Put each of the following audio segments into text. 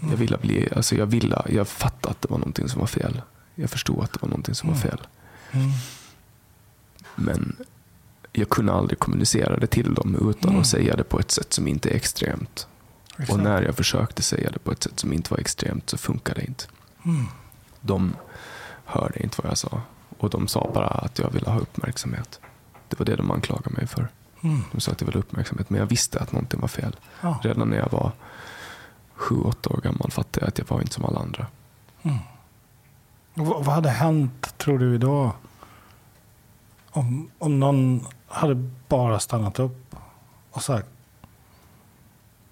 Jag ville bli, alltså jag ville, jag fattade att det var någonting som var fel. Jag förstod att det var någonting som var fel. Mm. Men jag kunde aldrig kommunicera det till dem utan att säga det på ett sätt som inte är extremt. Och Exakt. när jag försökte säga det på ett sätt som inte var extremt så funkade det inte. Mm. De hörde inte vad jag sa. Och de sa bara att jag ville ha uppmärksamhet. Det var det de anklagade mig för. Mm. De sa att jag ville ha uppmärksamhet. Men jag visste att någonting var fel. Ja. Redan när jag var sju, åtta år gammal fattade jag att jag var inte som alla andra. Och Vad, hade hänt, tror du, idag? Om, om någon hade bara stannat upp och sagt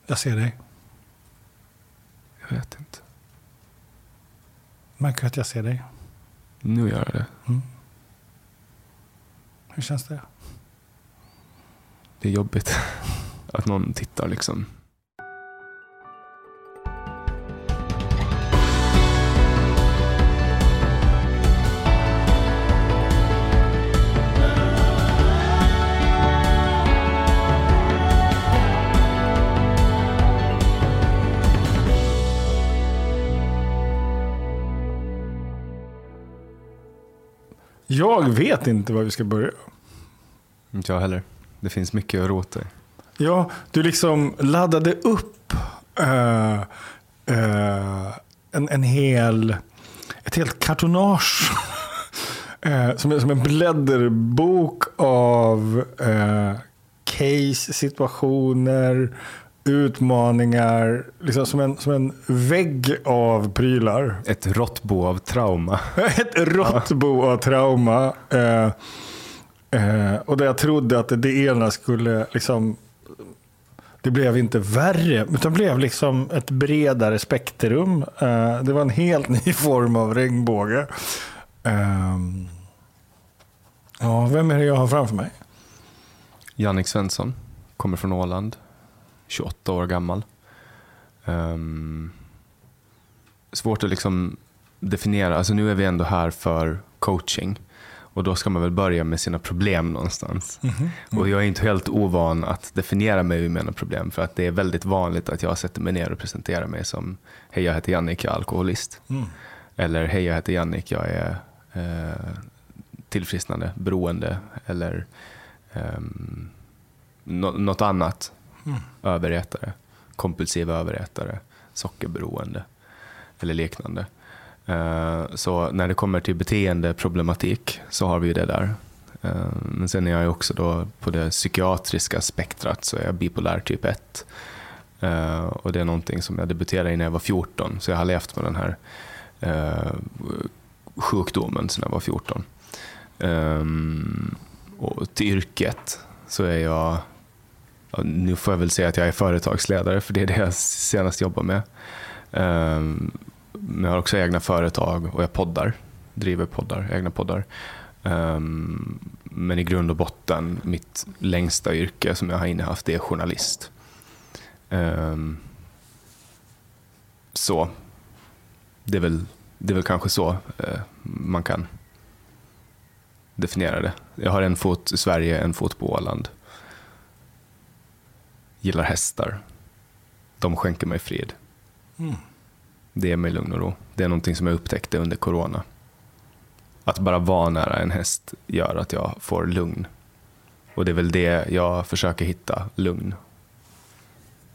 Jag ser dig. Jag vet inte. Märker du att jag ser dig? Nu gör jag det. Hur känns det? Det är jobbigt att någon tittar liksom. Jag vet inte var vi ska börja. Inte jag heller. Det finns mycket att rota i. Ja, du liksom laddade upp eh, eh, en, en hel, ett helt kartonage. eh, som, som en blädderbok av case, situationer, utmaningar. Liksom som, en, som en vägg av prylar. Ett råttbo av trauma. Ett råttbo av trauma. Eh, eh, och där jag trodde att det ena skulle liksom... Det blev inte värre, utan det blev liksom ett bredare spektrum. Eh, det var en helt ny form av regnbåge. Eh, ja, vem är det jag har framför mig? Jannik Svensson. Kommer från Åland. 28 år gammal. Ehm, svårt att liksom definiera. Alltså nu är vi ändå här för coaching. Och då ska man väl börja med sina problem någonstans. Och jag är inte helt ovan att definiera mig vid mina problem. För att det är väldigt vanligt att jag sätter mig ner och presenterar mig som Hej jag heter Jannik, jag är alkoholist. Eller Hej jag heter Jannik, jag är eh, tillfrisknande, beroende. Eller nå- något annat. Överätare, kompulsiva överätare, sockerberoende eller liknande. Eh, så när det kommer till beteendeproblematik så har vi ju det där. Eh, men sen är jag ju också då på det psykiatriska spektrat så är jag bipolär typ 1. Eh, och det är någonting som jag debuterade i när jag var 14 så jag har levt med den här sjukdomen sedan jag var 14. Och till yrket så är jag nu får jag väl säga att jag är företagsledare för det är det jag senast jobbar med. Ehm, men jag har också egna företag och jag poddar, driver poddar, egna poddar. Ehm, men i grund och botten, mitt längsta yrke som jag har innehaft det är journalist. Ehm, så det är väl, det är väl kanske så eh, man kan definiera det. Jag har en fot i Sverige, en fot på Åland gillar hästar. De skänker mig frid. Det ger mig lugn och ro. Det är någonting som jag upptäckte under corona. Att bara vara nära en häst gör att jag får lugn. Och det är väl det jag försöker hitta, lugn.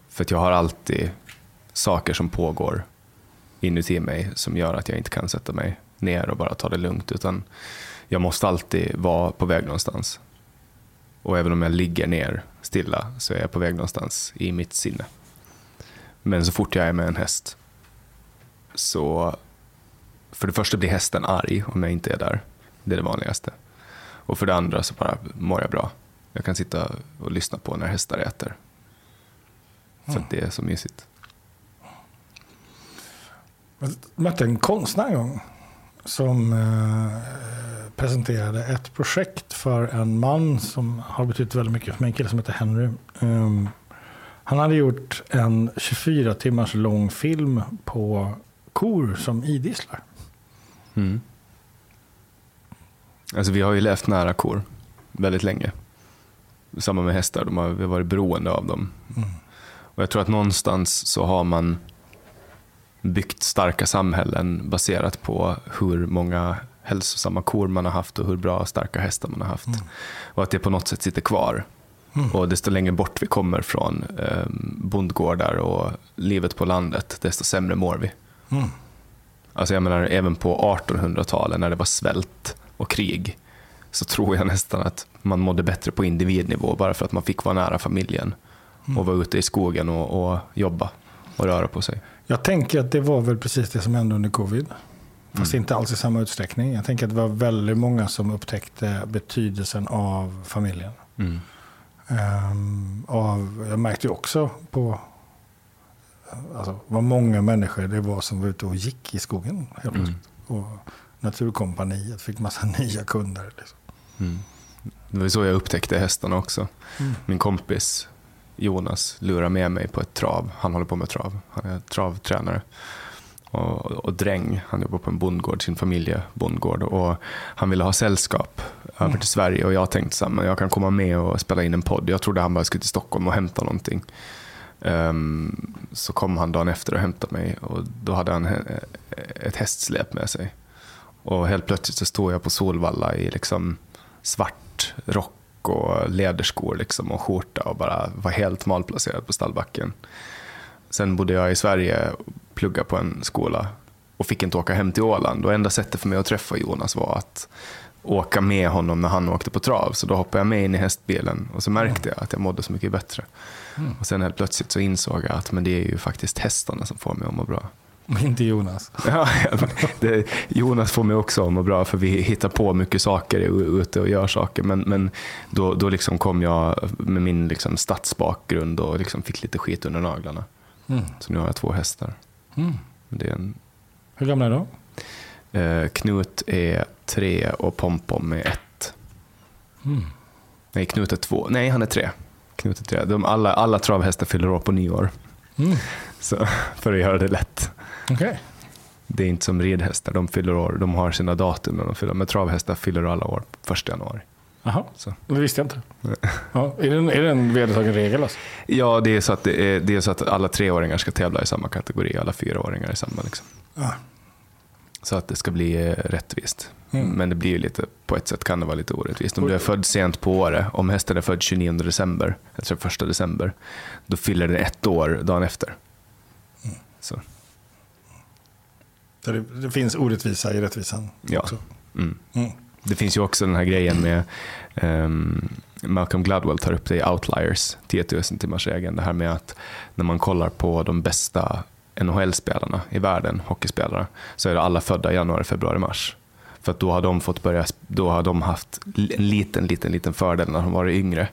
För att jag har alltid saker som pågår inuti mig som gör att jag inte kan sätta mig ner och bara ta det lugnt. Utan jag måste alltid vara på väg någonstans. Och även om jag ligger ner stilla så är jag på väg någonstans i mitt sinne. Men så fort jag är med en häst så för det första blir hästen arg om jag inte är där. Det är det vanligaste. Och för det andra så bara mår jag bra. Jag kan sitta och lyssna på när hästar äter. För att det är så mysigt. Jag mötte en konstnär en gång som eh, presenterade ett projekt för en man som har betytt väldigt mycket för mig, en kille som heter Henry. Um, han hade gjort en 24 timmars lång film på kor som idisslar. Mm. Alltså vi har ju levt nära kor väldigt länge. Samma med hästar, de har, vi har varit beroende av dem. Och jag tror att någonstans så har man byggt starka samhällen baserat på hur många hälsosamma kor man har haft och hur bra starka hästar man har haft. Mm. Och att det på något sätt sitter kvar. Mm. Och desto längre bort vi kommer från eh, bondgårdar och livet på landet, desto sämre mår vi. Mm. Alltså jag menar, även på 1800-talet när det var svält och krig, så tror jag nästan att man mådde bättre på individnivå bara för att man fick vara nära familjen mm. och vara ute i skogen och, och, jobba och röra på sig. Jag tänker att det var väl precis det som hände under covid. Fast mm. inte alls i samma utsträckning. Jag tänker att det var väldigt många som upptäckte betydelsen av familjen. Mm. Um, av, jag märkte ju också på alltså, vad många människor det var som var ute och gick i skogen. Helt mm. Och Naturkompaniet fick massa nya kunder. Liksom. Mm. Det var så jag upptäckte hästarna också. Mm. Min kompis Jonas lurade med mig på ett trav. Han håller på med trav. Han är travtränare. Och, och dräng. Han jobbar på en bondgård, sin familjebondgård. Och han ville ha sällskap över till mm. Sverige och jag tänkte att jag kan komma med och spela in en podd. Jag trodde han bara skulle till Stockholm och hämta någonting. Um, så kom han dagen efter och hämtade mig och då hade han ett hästsläp med sig. Och helt plötsligt så stod jag på Solvalla i liksom svart rock och läderskor liksom och skjorta och bara var helt malplacerad på stallbacken. Sen bodde jag i Sverige och pluggade på en skola och fick inte åka hem till Åland. Och enda sättet för mig att träffa Jonas var att åka med honom när han åkte på trav. Så då hoppade jag med in i hästbilen och så märkte jag att jag mådde så mycket bättre. Mm. Och sen helt plötsligt så insåg jag att men det är ju faktiskt hästarna som får mig att må bra. Men inte Jonas. Ja, det, Jonas får mig också att må bra för vi hittar på mycket saker ute och gör saker. Men, men då, då liksom kom jag med min liksom stadsbakgrund och liksom fick lite skit under naglarna. Mm. Så nu har jag två hästar. Mm. Det är en... Hur gamla är de? Eh, Knut är tre och Pompom är ett. Mm. Nej, Knut är två. Nej, han är tre. Knut är tre. De, alla, alla travhästar fyller år på nyår. Mm. Så, för att göra det lätt. Okay. Det är inte som ridhästar, de fyller år, de har sina datum när de fyller Men travhästar fyller alla år första januari. Jaha, det visste jag inte. Ja, är, det en, är det en vedertagen regel? Alltså? Ja, det är, så att det är, det är så att alla treåringar ska tävla i samma kategori, alla fyraåringar i samma. Liksom. Ja. Så att det ska bli eh, rättvist. Mm. Men det blir ju lite, på ett sätt kan det vara lite orättvist. Om du är född sent på året, om hästen är född 29 december, alltså 1 december, då fyller den ett år dagen efter. Mm. Så. Det, det, finns orättvisa i rättvisan ja. också. Mm. Mm. Det finns ju också den här grejen med um, Malcolm Gladwell tar upp det i Outliers, 10 000 timmars regeln. Det här med att när man kollar på de bästa NHL-spelarna i världen, hockeyspelarna, så är det alla födda januari, februari, mars. För då har de fått börja, då har de haft en liten, liten, liten fördel när de var yngre.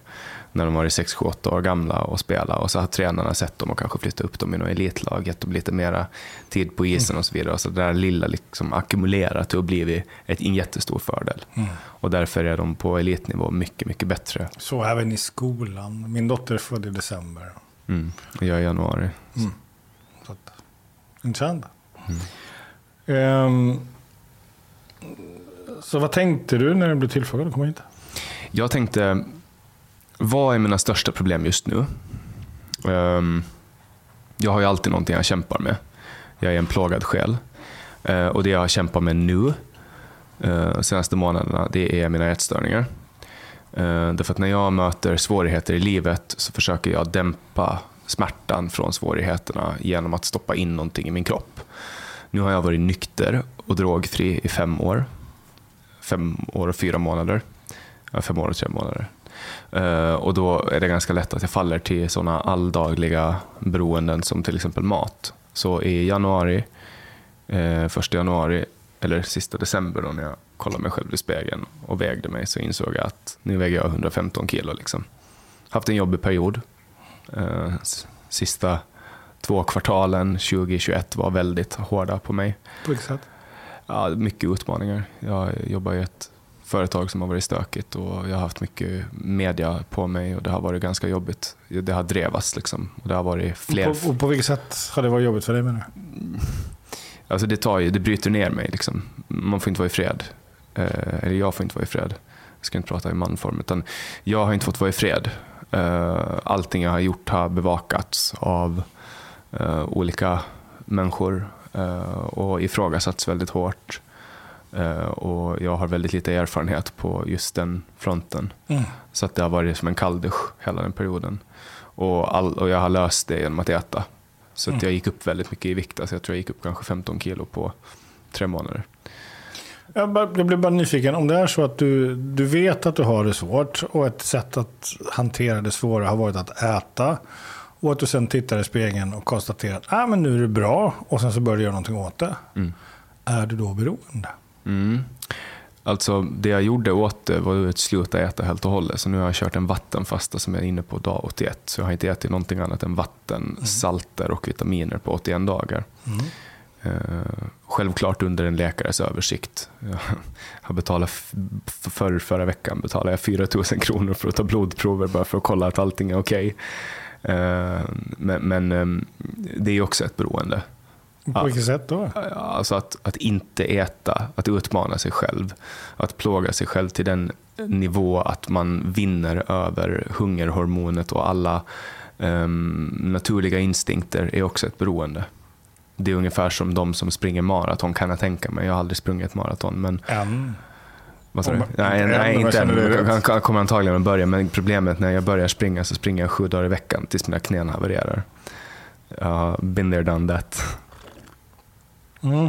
När de var 6, 7, 8 år gamla och spela och så har tränarna sett dem och kanske flyttat upp dem i något elitlag, gett dem lite mera tid på isen och så vidare. Så det där lilla liksom ackumulerat till att bli en jättestor fördel. Mm. Och därför är de på elitnivå mycket, mycket bättre. Så även i skolan. Min dotter är född i december. Mm. Jag är i januari. Mm. Intressant. Mm. Um, så vad tänkte du när du blev tillfrågad att komma hit? Jag tänkte, vad är mina största problem just nu? Um, jag har ju alltid någonting jag kämpar med. Jag är en plågad själ. Uh, och det jag har kämpat med nu, uh, de senaste månaderna, det är mina ätstörningar. Uh, eh, därför att när jag möter svårigheter i livet så försöker jag dämpa smärtan från svårigheterna genom att stoppa in någonting i min kropp. Nu har jag varit nykter och drogfri i fem år. Fem år och fyra månader. Ja, fem år och tre månader. Uh, och då är det ganska lätt att jag faller till sådana alldagliga beroenden som till exempel mat. Så i januari, uh, första januari, eller sista december då när jag kollade mig själv i spegeln och vägde mig så insåg jag att nu väger jag 115 kilo. Liksom. Haft en jobbig period. Uh, sista två kvartalen 2021 var väldigt hårda på mig. På vilket sätt? Ja, mycket utmaningar. Jag jobbar i ett företag som har varit stökigt och jag har haft mycket media på mig och det har varit ganska jobbigt. Det har drevats liksom. Och det har varit fler... Och på, och på vilket sätt har det varit jobbigt för dig menar du? Alltså det, tar ju, det bryter ner mig. Liksom. Man får inte vara i fred. Eh, eller jag får inte vara i fred. Jag ska inte prata i manform. Utan jag har inte fått vara i fred. Eh, allting jag har gjort har bevakats av uh, olika människor eh, och ifrågasatts väldigt hårt. Eh, och jag har väldigt lite erfarenhet på just den fronten. Mm. Så att det har varit som en kalldusch hela den perioden. Och, all, och jag har löst det genom att äta. Så att Mm. jag gick upp väldigt mycket i vikt. Alltså jag tror jag gick upp kanske 15 kilo på tre månader. Jag, bara, jag blir bara nyfiken. Om det är så att du, du vet att du har det svårt och ett sätt att hantera det svåra har varit att äta. Och att du sen tittar i spegeln och konstaterar att ah, men nu är det bra och sen så börjar du göra någonting åt det. Mm. Är du då beroende? Mm. Alltså det jag gjorde åt det var att sluta äta helt och hållet. Så nu har jag kört en vattenfasta som är inne på dag 81. Så jag har inte ätit någonting annat än vatten, salter och vitaminer på 81 dagar. Mm. Eh, självklart under en läkares översikt. Jag betalat, för förra veckan betalade jag 4 000 kronor för att ta blodprover bara för att kolla att allting är okej. Eh, men men ehm, det är också ett beroende. På vilket sätt då? Alltså att, att inte äta, att utmana sig själv. Att plåga sig själv till den nivå att man vinner över hungerhormonet och alla ehm, naturliga instinkter är också ett beroende. Det är ungefär som de som springer maraton kan jag tänka mig. Jag har aldrig sprungit maraton. Men, Än. vad sa du? Nej, nej inte än. Jag kommer antagligen att börja. Men problemet när jag börjar springa så springer jag sju dagar i veckan tills mina knän havererar. Har been there, done that. Mm.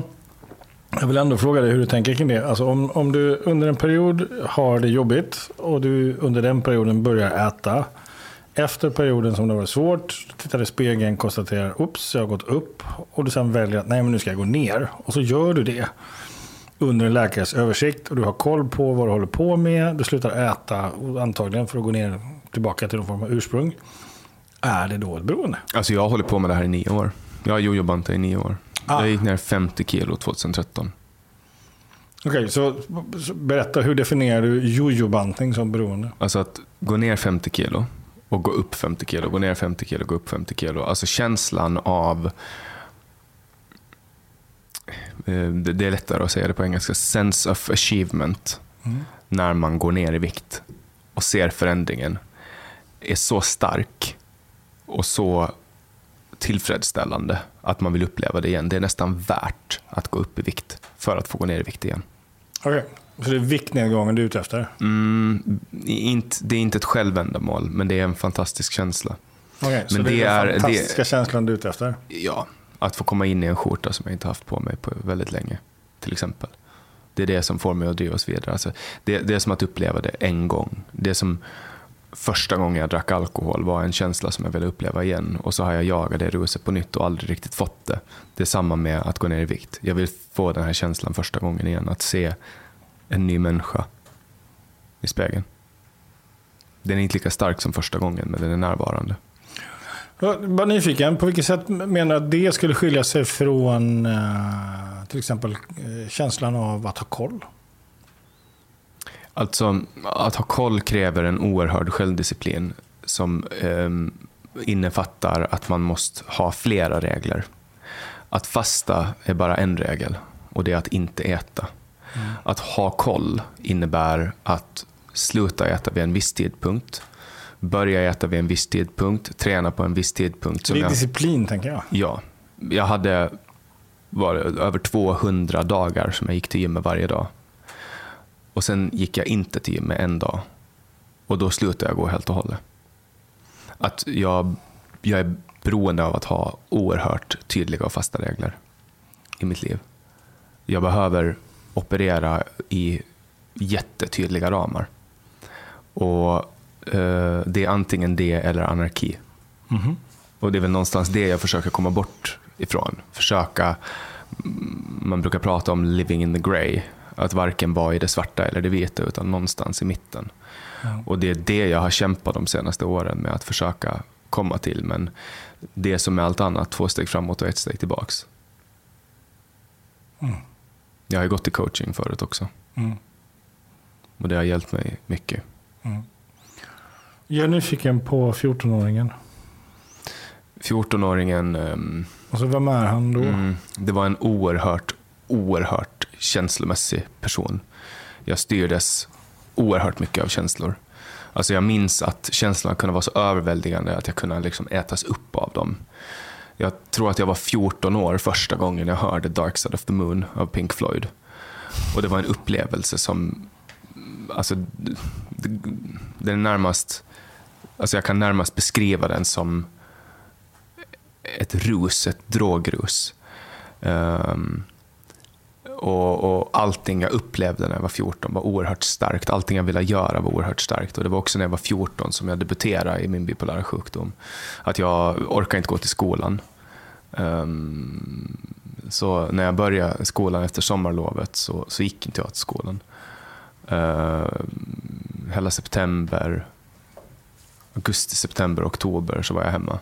Jag vill ändå fråga dig hur du tänker kring det. Alltså om, om du under en period har det jobbigt och du under den perioden börjar äta. Efter perioden som det var svårt, tittar i spegeln, konstaterar att jag har gått upp. Och du sen väljer att nej, men nu ska jag gå ner. Och så gör du det under en läkares översikt. Och du har koll på vad du håller på med. Du slutar äta, och antagligen för att gå ner tillbaka till någon form av ursprung. Är det då ett beroende? Alltså jag har hållit på med det här i nio år. Jag har jojobantat i nio år. Ah. Jag gick ner 50 kilo 2013. Okej, så, så berätta, hur definierar du jojobantning som beroende? Alltså att gå ner 50 kilo och gå upp 50 kilo, gå ner 50 kilo, gå upp 50 kilo. Alltså känslan av, eh, det det är lättare att säga det på engelska, sense of achievement Mm. när man går ner i vikt och ser förändringen är så stark och så tillfredsställande att man vill uppleva det igen. Det är nästan värt att gå upp i vikt för att få gå ner i vikt igen. Okej, så det är viktnedgången du är ute efter? Mm, inte, det är inte ett självändamål, men det är en fantastisk känsla. Okej, så Men det, det är den det- fantastiska känslan du är ute efter? Ja, att få komma in i en skjorta som jag inte haft på mig på väldigt länge, till exempel. Det är det som får mig att driva oss vidare. Alltså, det, det är som att uppleva det en gång. Det är som första gången jag drack alkohol var en känsla som jag ville uppleva igen. Och så har jag jagat det ruset på nytt och aldrig riktigt fått det. Det är samma med att gå ner i vikt. Jag vill få den här känslan första gången igen. Att se en ny människa i spegeln. Den är inte lika stark som första gången, men den är närvarande. Jag är nyfiken, på vilket sätt menar du att det skulle skilja sig från eh, till exempel eh, känslan av att ha koll? Alltså, att ha koll kräver en oerhörd självdisciplin som ehm, innefattar att man måste ha flera regler. Att fasta är bara en regel och det är att inte äta. Att ha koll innebär att sluta äta vid en viss tidpunkt, börja äta vid en viss tidpunkt, träna på en viss tidpunkt. Det är jag- disciplin, tänker jag. Ja, jag hade var över 200 dagar som jag gick till gymmet varje dag. Och sen gick jag inte till gymmet en dag. Och då slutade jag gå helt och hållet. Att jag, jag är beroende av att ha oerhört tydliga och fasta regler i mitt liv. Jag behöver operera i jättetydliga ramar. Och eh, det är antingen det eller anarki. Mhm. Och det är väl någonstans det jag försöker komma bort ifrån. Försöka, mm, man brukar prata om living in the grey. Att varken vara i det svarta eller det vita utan någonstans i mitten. Ja. Och det är det jag har kämpat de senaste åren med att försöka komma till. Men det är som med allt annat, två steg framåt och ett steg tillbaks. Mm. Jag har gått i coaching förut också. Mm. Och det har hjälpt mig mycket. Mm. Jag är nyfiken på 14-åringen. 14-åringen ehm, Alltså, vem är han då? Mm, det var en oerhört, oerhört känslomässig person. Jag styrdes oerhört mycket av känslor. Alltså jag minns att känslorna kunde vara så överväldigande att jag kunde liksom ätas upp av dem. Jag tror att jag var 14 år första gången jag hörde Dark Side of the Moon av Pink Floyd. Och det var en upplevelse som, alltså, den är närmast, alltså jag kan närmast beskriva den som ett rus, ett drogrus. Um, och, och allting jag upplevde när jag var 14 var oerhört starkt. Allting jag ville göra var oerhört starkt. Och det var också när jag var 14 som jag debuterade i min bipolära sjukdom. Att jag orkade inte gå till skolan. Um, så när jag började skolan efter sommarlovet så, så gick inte jag till skolan. Uh, hela september, augusti, september, oktober så var jag hemma.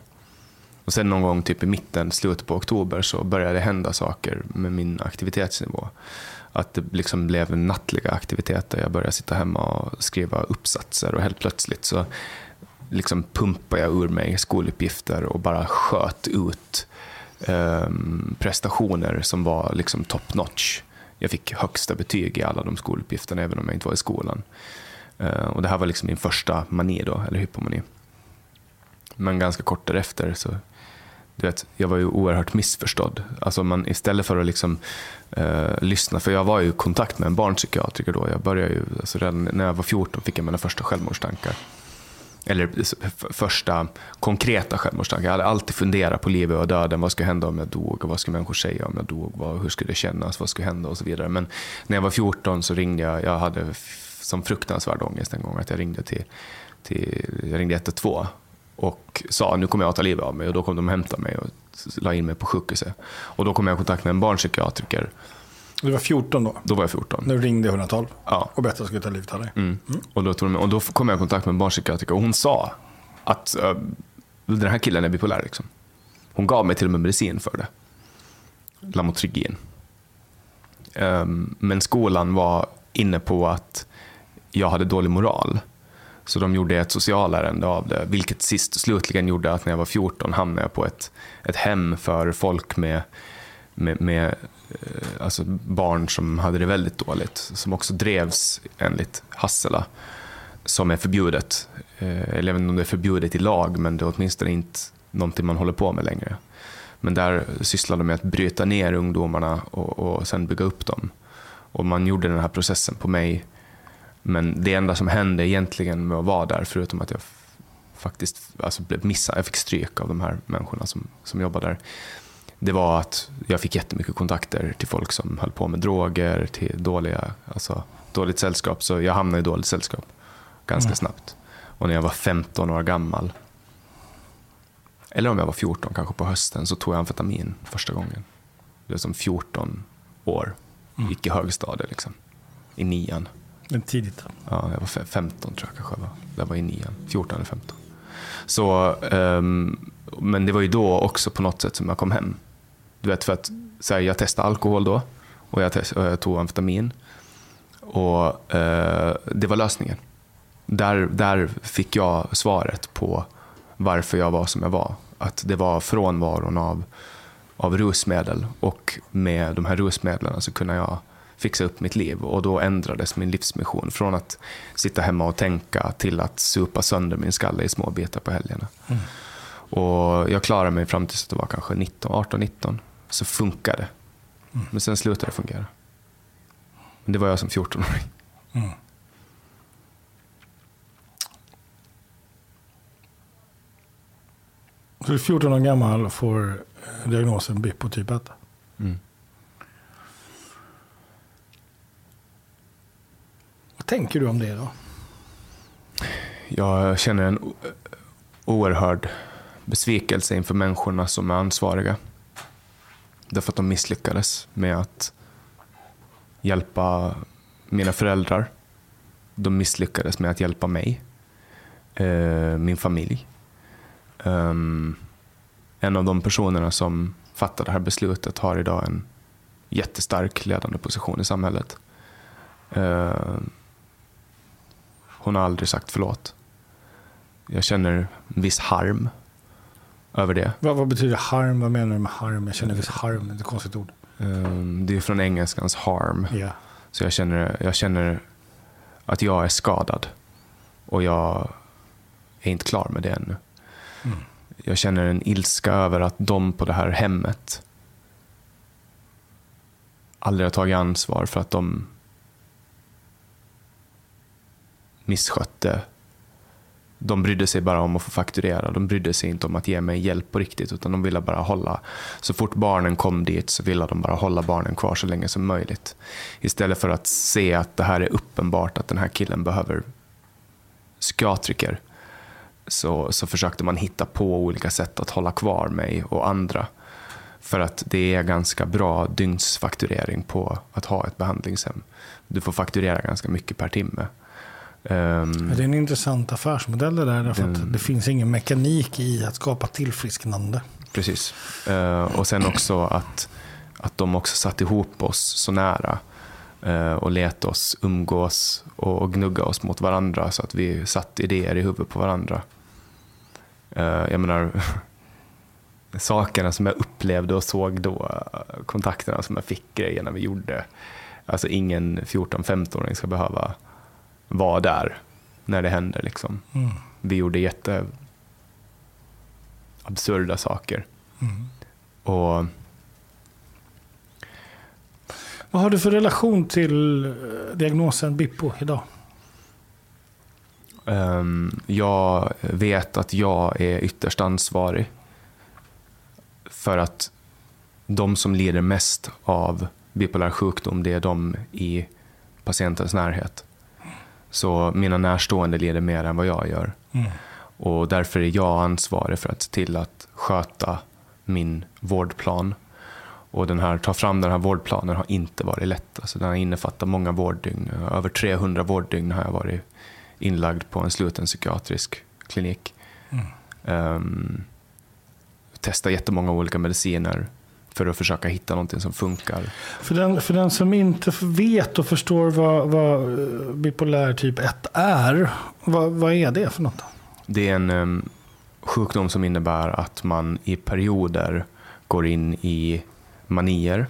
Och sen någon gång typ i mitten, slutet på oktober så började det hända saker med min aktivitetsnivå. Att det liksom blev nattliga aktiviteter. Jag började sitta hemma och skriva uppsatser och helt plötsligt så liksom pumpade jag ur mig skoluppgifter och bara sköt ut um, prestationer som var liksom top notch. Jag fick högsta betyg i alla de skoluppgifterna även om jag inte var i skolan. Uh, och det här var liksom min första mani då, eller hypomani. Men ganska kort därefter så du vet, jag var ju oerhört missförstådd. Alltså man, istället för att liksom, eh, lyssna, för jag var ju i kontakt med en barnpsykiatriker då. Jag började ju, alltså redan när jag var 14 fick jag mina första självmordstankar. Eller första konkreta självmordstankar. Jag hade alltid funderat på livet och döden. Vad skulle hända om jag dog? Och vad skulle människor säga om jag dog? Vad, hur skulle det kännas? Vad skulle hända? Och så vidare. Men när jag var 14 så ringde jag. Jag hade som fruktansvärd ångest en gång att jag ringde till, till jag ringde 112 och sa nu kommer jag att ta livet av mig och då kom de och hämtade mig och la in mig på sjukhuset. Och då kom jag i kontakt med en barnpsykiatriker. Du var 14 då? Då var jag 14. När du ringde 112 ja. och berättade att du skulle ta livet av dig? Mm. Mm. Och, då tog de, och då kom jag i kontakt med en barnpsykiatriker och hon sa att uh, den här killen är bipolär. Liksom. Hon gav mig till och med medicin för det. Lamotrigin. Um, men skolan var inne på att jag hade dålig moral. Så de gjorde ett socialärende av det, vilket sist och slutligen gjorde att när jag var 14 hamnade jag på ett, ett hem för folk med, med, med eh, alltså barn som hade det väldigt dåligt, som också drevs enligt Hassela, som är förbjudet. Eh, eller jag vet inte om det är förbjudet i lag, men det är åtminstone inte någonting man håller på med längre. Men där sysslade de med att bryta ner ungdomarna och, och sen bygga upp dem. Och man gjorde den här processen på mig men det enda som hände egentligen med att vara där, förutom att jag faktiskt alltså, blev missad, jag fick stryk av de här människorna som, som jobbade där, det var att jag fick jättemycket kontakter till folk som höll på med droger, till dåliga, alltså, dåligt sällskap. Så jag hamnade i dåligt sällskap ganska mm. snabbt. Och när jag var 15 år gammal, eller om jag var 14 kanske på hösten, så tog jag amfetamin första gången. Det var som 14 år, mm. gick i högstadiet liksom, i nian. Men tidigt? Ja, jag var 15 tror jag kanske jag var. Jag var i nian, 14 eller 15. Så, um, men det var ju då också på något sätt som jag kom hem. Du vet, för att så här, jag testade alkohol då och jag, test, och jag tog amfetamin. Och uh, det var lösningen. Där, där fick jag svaret på varför jag var som jag var. Att det var frånvaron av, av rusmedel och med de här rusmedlen så kunde jag fixa upp mitt liv och då ändrades min livsmission från att sitta hemma och tänka till att supa sönder min skalle i små bitar på helgerna. Mm. Och jag klarade mig fram tills det var kanske 18-19. Så funkade det. Mm. Men sen slutade det fungera. Men det var jag som 14-åring. Mm. Så du är 14 år gammal och får diagnosen BIPO typ 1? Mm. Tänker du om det då? Jag känner en oerhörd besvikelse inför människorna som är ansvariga. Därför att de misslyckades med att hjälpa mina föräldrar. De misslyckades med att hjälpa mig, eh, min familj. Ehm, en av de personerna som fattade det här beslutet har idag en jättestark ledande position i samhället. Ehm, hon har aldrig sagt förlåt. Jag känner en viss harm över det. Vad, vad betyder harm? Vad menar du med harm? Jag känner viss harm. Det är ett konstigt ord. Um, det är från engelskans harm. Yeah. Så jag känner, jag känner att jag är skadad. Och jag är inte klar med det ännu. Mm. jag känner en ilska över att de på det här hemmet aldrig har tagit ansvar för att de misskötte. De brydde sig bara om att få fakturera. De brydde sig inte om att ge mig hjälp på riktigt. Utan de ville bara hålla. Så fort barnen kom dit så ville de bara hålla barnen kvar så länge som möjligt. Istället för att se att det här är uppenbart att den här killen behöver psykiatriker. Så, så försökte man hitta på olika sätt att hålla kvar mig och andra. För att det är ganska bra dygnsfakturering på att ha ett behandlingshem. Du får fakturera ganska mycket per timme. Um, det är en intressant affärsmodell det där. Därför den, att det finns ingen mekanik i att skapa tillfrisknande. Precis. Uh, och sen också att, att de också satt ihop oss så nära. Uh, och lät oss umgås och gnugga oss mot varandra så att vi satt idéer i huvudet på varandra. Uh, jag menar, sakerna som jag upplevde och såg då, kontakterna som jag fick, grejerna vi gjorde. Alltså ingen 14-15-åring ska behöva vara där när det händer. Liksom. Mm. Vi gjorde jätte absurda saker. Mm. Och Vad har du för relation till eh, diagnosen BIPO idag? Um, jag vet att jag är ytterst ansvarig för att de som lider mest av bipolär sjukdom, det är de i patientens närhet. Så mina närstående lider mer än vad jag gör. Mm. Och därför är jag ansvarig för att se till att sköta min vårdplan. Och den här, ta fram den här vårdplanen har inte varit lätt. Alltså den har innefattat många vårddygn. Över 300 vårddygn har jag varit inlagd på en sluten psykiatrisk klinik. Mm. Um, testa jättemånga olika mediciner för att försöka hitta någonting som funkar. För den, för den som inte vet och förstår vad, vad eh, bipolär typ 1 är, vad, vad är det för något? Det är en um, sjukdom som innebär att man i perioder går in i manier.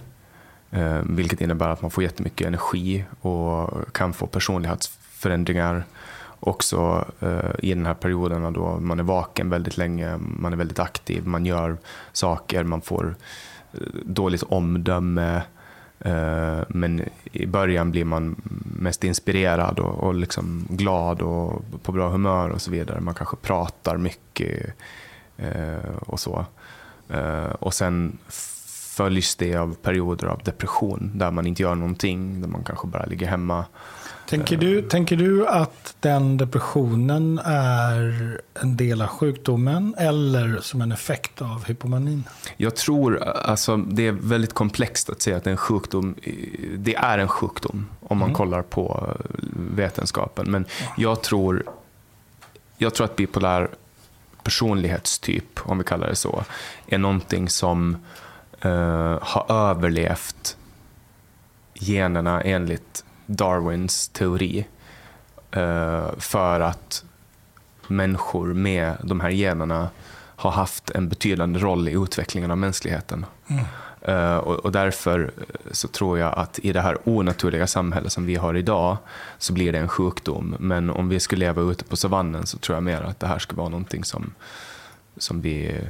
Uh, vilket innebär att man får jättemycket energi och kan få personlighetsförändringar också uh, i den här perioden då man är vaken väldigt länge, man är väldigt aktiv, man gör saker, man får dåligt omdöme. Eh, men i början blir man mest inspirerad och, och liksom glad och på bra humör och så vidare. Man kanske pratar mycket eh, och så. Eh, och sen följs det av perioder av depression där man inte gör någonting, där man kanske bara ligger hemma Tänker du, tänker du att den depressionen är en del av sjukdomen eller som en effekt av hypomanin? Jag tror, alltså det är väldigt komplext att säga att det är en sjukdom. Det är en sjukdom om man mm. kollar på vetenskapen. Men jag tror, jag tror att bipolär personlighetstyp, om vi kallar det så, är någonting som uh, har överlevt generna enligt Darwins teori eh, för att människor med de här generna har haft en betydande roll i utvecklingen av mänskligheten. Mm. Uh, och, och, därför så tror jag att i det här onaturliga samhället som vi har idag så blir det en sjukdom. Men om vi skulle leva ute på savannen så tror jag mer att det här skulle vara någonting som, som vi...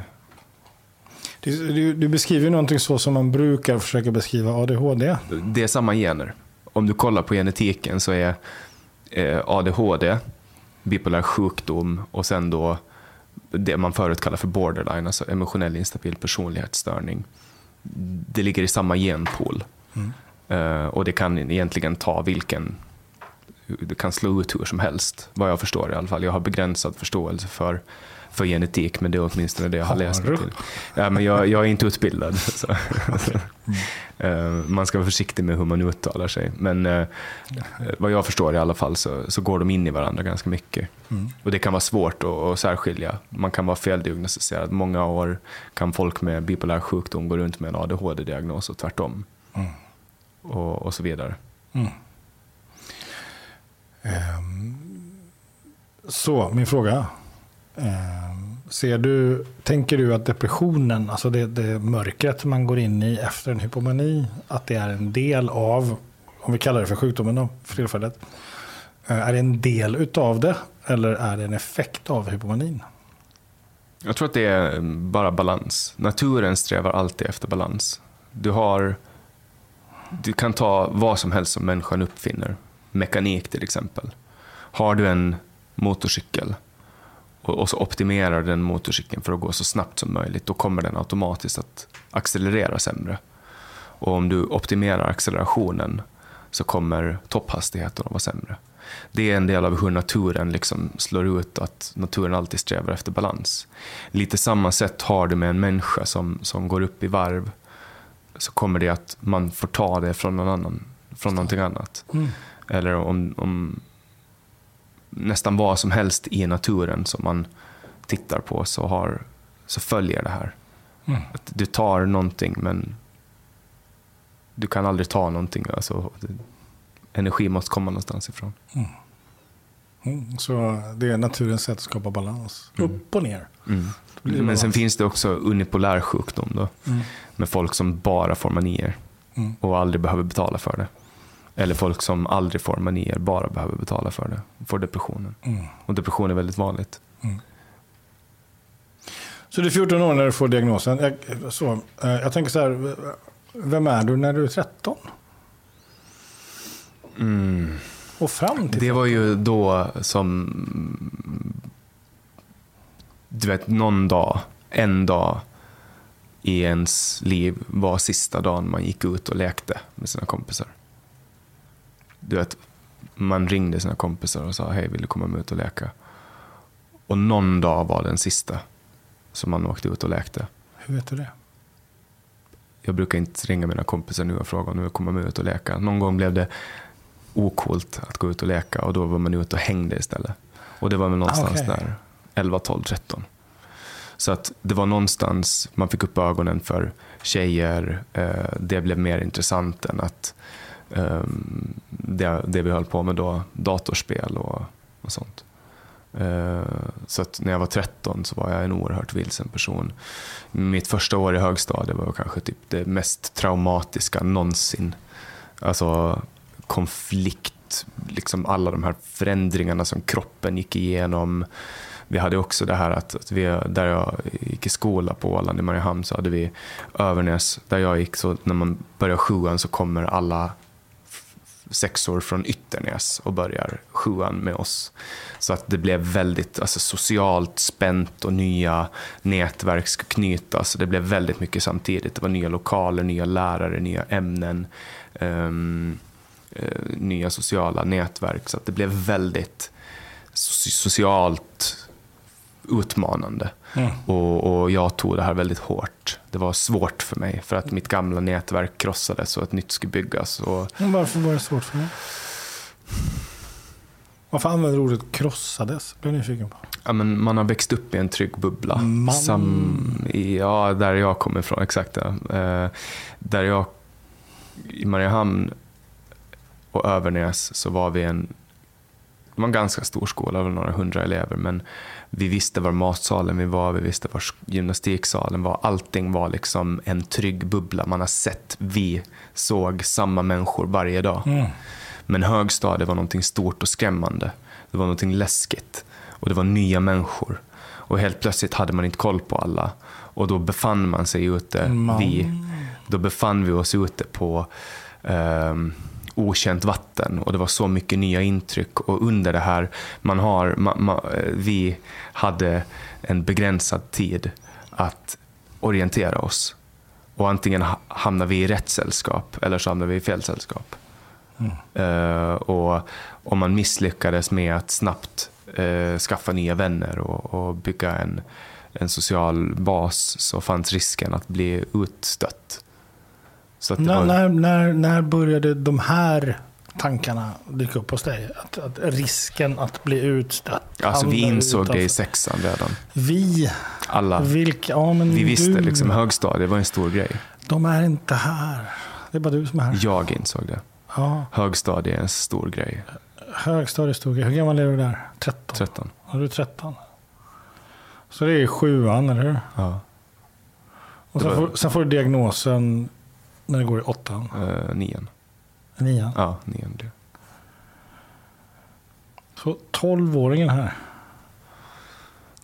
Du, du beskriver någonting så som man brukar försöka beskriva ADHD. Det är samma gener om du kollar på genetiken så är eh, ADHD, bipolär sjukdom och sen då det man förut kallar för borderline, alltså emotionell instabil personlighetsstörning. Det ligger i samma genpool. Mm. Uh, och det kan egentligen ta vilken... Det kan slå ut hur som helst, vad jag förstår i alla fall. Jag har begränsad förståelse för för genetik, men det är åtminstone det jag har läst mig till. Ja, men jag, jag är inte utbildad. Så. Mm. Man ska vara försiktig med hur man uttalar sig. Men eh, vad jag förstår i alla fall så, så går de in i varandra ganska mycket. Mm. Och Det kan vara svårt att, att särskilja. Man kan vara feldiagnostiserad. Många år kan folk med bipolär sjukdom gå runt med en ADHD-diagnos och tvärtom. Mm. Och, och så vidare. Um, Ehm, så, min fråga. Ehm, ser du, tänker du att depressionen, alltså det, det mörkret man går in i efter en hypomani, att det är en del av, om vi kallar det för sjukdomen då, för tillfället. Eh, är det en del utav det eller är det en effekt av hypomanin? Jag tror att det är bara balans. Naturen strävar alltid efter balans. Du har... Du kan ta vad som helst som människan uppfinner. Mekanik till exempel. Har du en motorcykel och, och så optimerar den motorcykeln för att gå så snabbt som möjligt, då kommer den automatiskt att accelerera sämre. Och om du optimerar accelerationen så kommer topphastigheten att vara sämre. Det är en del av hur naturen liksom slår ut att naturen alltid strävar efter balans. Lite samma sätt har du med en människa som, som går upp i varv. Så kommer det att man får ta det från någon annan, från någonting annat. Mm. Eller om, om nästan vad som helst i naturen som man tittar på så, har, så följer det här. Mm. Att du tar någonting men du kan aldrig ta någonting. Alltså, energi måste komma någonstans ifrån. Mm. Så det är naturens sätt att skapa balans. Upp och ner. Mm. Men sen finns det också unipolär sjukdom då, Mm. med folk som bara får manier Mm. och aldrig behöver betala för det. Eller folk som aldrig får manier, bara behöver betala för det. Får depressionen. Mm. Och depression är väldigt vanligt. Så du är 14 år när du får diagnosen. Jag, så, eh, jag tänker så här, vem är du när du är 13? Och fram till Det var ju då som, du vet, någon dag, en dag i ens liv var sista dagen man gick ut och lekte med sina kompisar. Du vet, man ringde sina kompisar och sa hej, vill du komma med ut och leka? Och någon dag var den sista som man åkte ut och lekte. Hur vet du det? Jag brukar inte ringa mina kompisar nu och fråga om de vill komma med ut och leka. Någon gång blev det okult att gå ut och leka och då var man ute och hängde istället. Och det var väl någonstans okej. där 11, 12, 13. Så att det var någonstans man fick upp ögonen för tjejer. Eh, det blev mer intressant än att ehm, det, det vi höll på med då, datorspel och, och sånt. Eh, Så att när jag var 13 så var jag en oerhört vilsen person. Mitt första år i högstadiet var kanske typ det mest traumatiska någonsin. Alltså konflikt, liksom alla de här förändringarna som kroppen gick igenom. Vi hade också det här att, att vi, där jag gick i skola på Åland i Mariehamn så hade vi Övernäs, där jag gick, så när man börjar sjuan så kommer alla sexor från Ytternäs och börjar sjuan med oss. Så att det blev väldigt alltså, socialt spänt och nya nätverk ska knytas. Det blev väldigt mycket samtidigt. Det var nya lokaler, nya lärare, nya ämnen, um, uh, nya sociala nätverk. Så att det blev väldigt socialt utmanande. Mm. Och, och jag tog det här väldigt hårt. Det var svårt för mig för att mitt gamla nätverk krossades och ett nytt skulle byggas. Och Men varför var det svårt för dig? Varför använder du ordet krossades? Blev nyfiken på. Ja, men man har växt upp i en trygg bubbla. Man. Sam, i, ja, där jag kommer ifrån, exakt. Ja. Eh, där jag, i Mariehamn och Övernäs så var vi en, det var en ganska stor skola, några hundra elever, men vi visste var matsalen vi var, vi visste var gymnastiksalen var. Allting var liksom en trygg bubbla. Man har sett, vi såg samma människor varje dag. Mm. Men högstadiet var någonting stort och skrämmande. Det var någonting läskigt. Och det var nya människor. Och helt plötsligt hade man inte koll på alla. Och då befann man sig ute, Man. vi, då befann vi oss ute på ehm, okänt vatten. Och det var så mycket nya intryck. Och under det här, man har, ma, ma, eh, vi hade en begränsad tid att orientera oss. Och antingen ha- hamnar vi i rätt sällskap eller så hamnar vi i fel sällskap. Eh, och om man misslyckades med att snabbt eh, skaffa nya vänner och, och bygga en, en social bas så fanns risken att bli utstött. När, var, när, när, när började de här tankarna dyka upp hos dig? Att, att risken att bli utstött. alltså, vi insåg det i utanför. sexan redan. Vi? Alla. Vilka? Ja, men Vi visste du. liksom högstadiet var en stor grej. De är inte här. Det är bara du som är här. Jag insåg det. Ja, Högstadiet är en stor grej. högstadiestuga. Hur gammal är du där? 13? 13. Ja, du är 13. Så det är sjuan, eller hur? Ja. Och sen, var- får, sen får du diagnosen när du går i åttan, Uh, nian. nian. Ja, nian. det. Så 12-åringen här.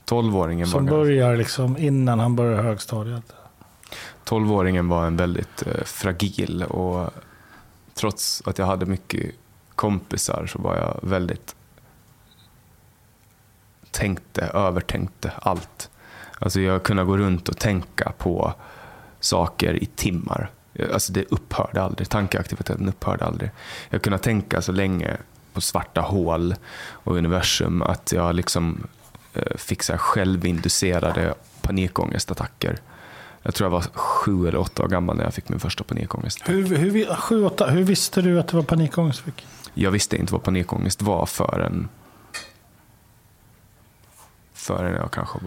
12-åringen Som var, börjar liksom innan han börjar högstadiet. 12-åringen var en väldigt eh, fragil och trots att jag hade mycket kompisar så var jag väldigt tänkte, övertänkte allt. Alltså jag kunde gå runt och tänka på saker i timmar. Alltså det upphörde aldrig, tankeaktiviteten upphörde aldrig. Jag kunde tänka så länge på svarta hål och universum att jag liksom eh, fick så självinducerade panikångestattacker. Jag tror jag var sju eller åtta år gammal när jag fick min första panikångest. Hur, hur, sju, åtta, hur visste du att det var panikångest? Fick? Jag visste inte vad panikångest var förrän, förrän jag kanske